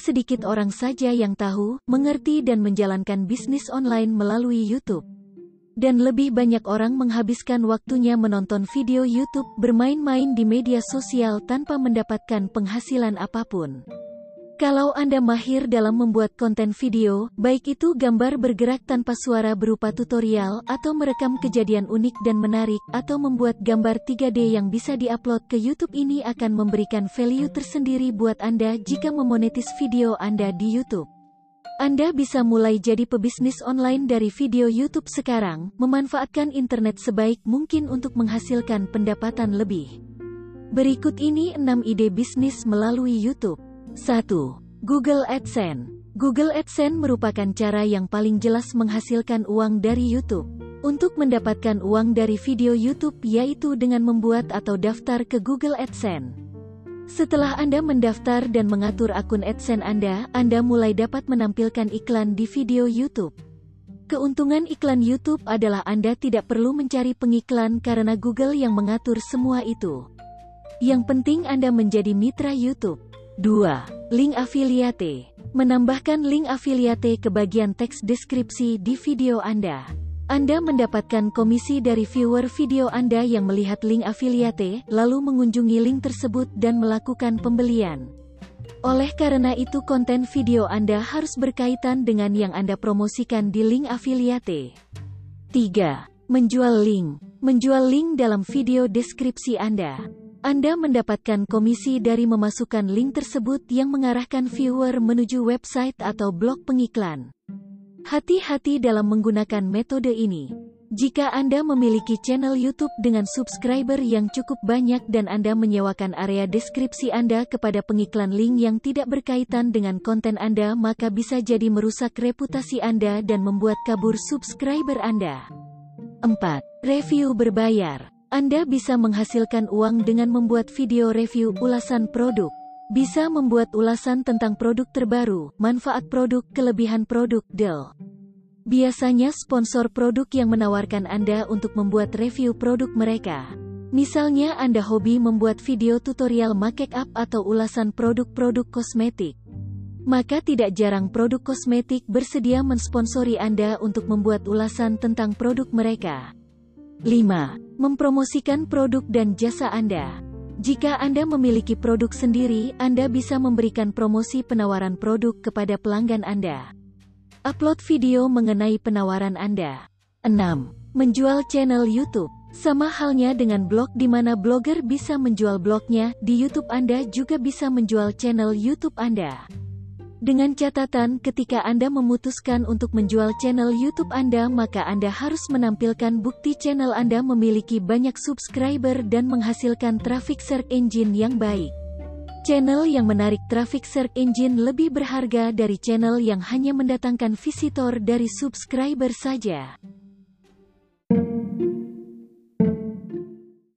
sedikit orang saja yang tahu, mengerti dan menjalankan bisnis online melalui YouTube. Dan lebih banyak orang menghabiskan waktunya menonton video YouTube, bermain-main di media sosial tanpa mendapatkan penghasilan apa pun. Kalau Anda mahir dalam membuat konten video, baik itu gambar bergerak tanpa suara berupa tutorial, atau merekam kejadian unik dan menarik, atau membuat gambar 3D yang bisa diupload ke YouTube ini akan memberikan value tersendiri buat Anda jika memonetis video Anda di YouTube. Anda bisa mulai jadi pebisnis online dari video YouTube sekarang, memanfaatkan internet sebaik mungkin untuk menghasilkan pendapatan lebih. Berikut ini 6 ide bisnis melalui YouTube. 1. Google AdSense Google AdSense merupakan cara yang paling jelas menghasilkan uang dari YouTube. Untuk mendapatkan uang dari video YouTube yaitu dengan membuat atau daftar ke Google AdSense. Setelah Anda mendaftar dan mengatur akun AdSense Anda, Anda mulai dapat menampilkan iklan di video YouTube. Keuntungan iklan YouTube adalah Anda tidak perlu mencari pengiklan karena Google yang mengatur semua itu. Yang penting Anda menjadi mitra YouTube. 2. Link afiliate. Menambahkan link afiliate ke bagian teks deskripsi di video Anda. Anda mendapatkan komisi dari viewer video Anda yang melihat link afiliate, lalu mengunjungi link tersebut dan melakukan pembelian. Oleh karena itu konten video Anda harus berkaitan dengan yang Anda promosikan di link afiliate. 3. Menjual link. Menjual link dalam video deskripsi Anda. Anda mendapatkan komisi dari memasukkan link tersebut yang mengarahkan viewer menuju website atau blog pengiklan. Hati-hati dalam menggunakan metode ini. Jika Anda memiliki channel YouTube dengan subscriber yang cukup banyak dan Anda menyewakan area deskripsi Anda kepada pengiklan link yang tidak berkaitan dengan konten Anda maka bisa jadi merusak reputasi Anda dan membuat kabur subscriber Anda. 4. Review berbayar anda bisa menghasilkan uang dengan membuat video review ulasan produk. Bisa membuat ulasan tentang produk terbaru, manfaat produk, kelebihan produk, deal. Biasanya sponsor produk yang menawarkan Anda untuk membuat review produk mereka. Misalnya Anda hobi membuat video tutorial make up atau ulasan produk-produk kosmetik. Maka tidak jarang produk kosmetik bersedia mensponsori Anda untuk membuat ulasan tentang produk mereka. 5. Mempromosikan produk dan jasa Anda. Jika Anda memiliki produk sendiri, Anda bisa memberikan promosi penawaran produk kepada pelanggan Anda. Upload video mengenai penawaran Anda. 6. Menjual channel YouTube. Sama halnya dengan blog di mana blogger bisa menjual blognya, di YouTube Anda juga bisa menjual channel YouTube Anda. Dengan catatan ketika Anda memutuskan untuk menjual channel YouTube Anda maka Anda harus menampilkan bukti channel Anda memiliki banyak subscriber dan menghasilkan traffic search engine yang baik. Channel yang menarik traffic search engine lebih berharga dari channel yang hanya mendatangkan visitor dari subscriber saja.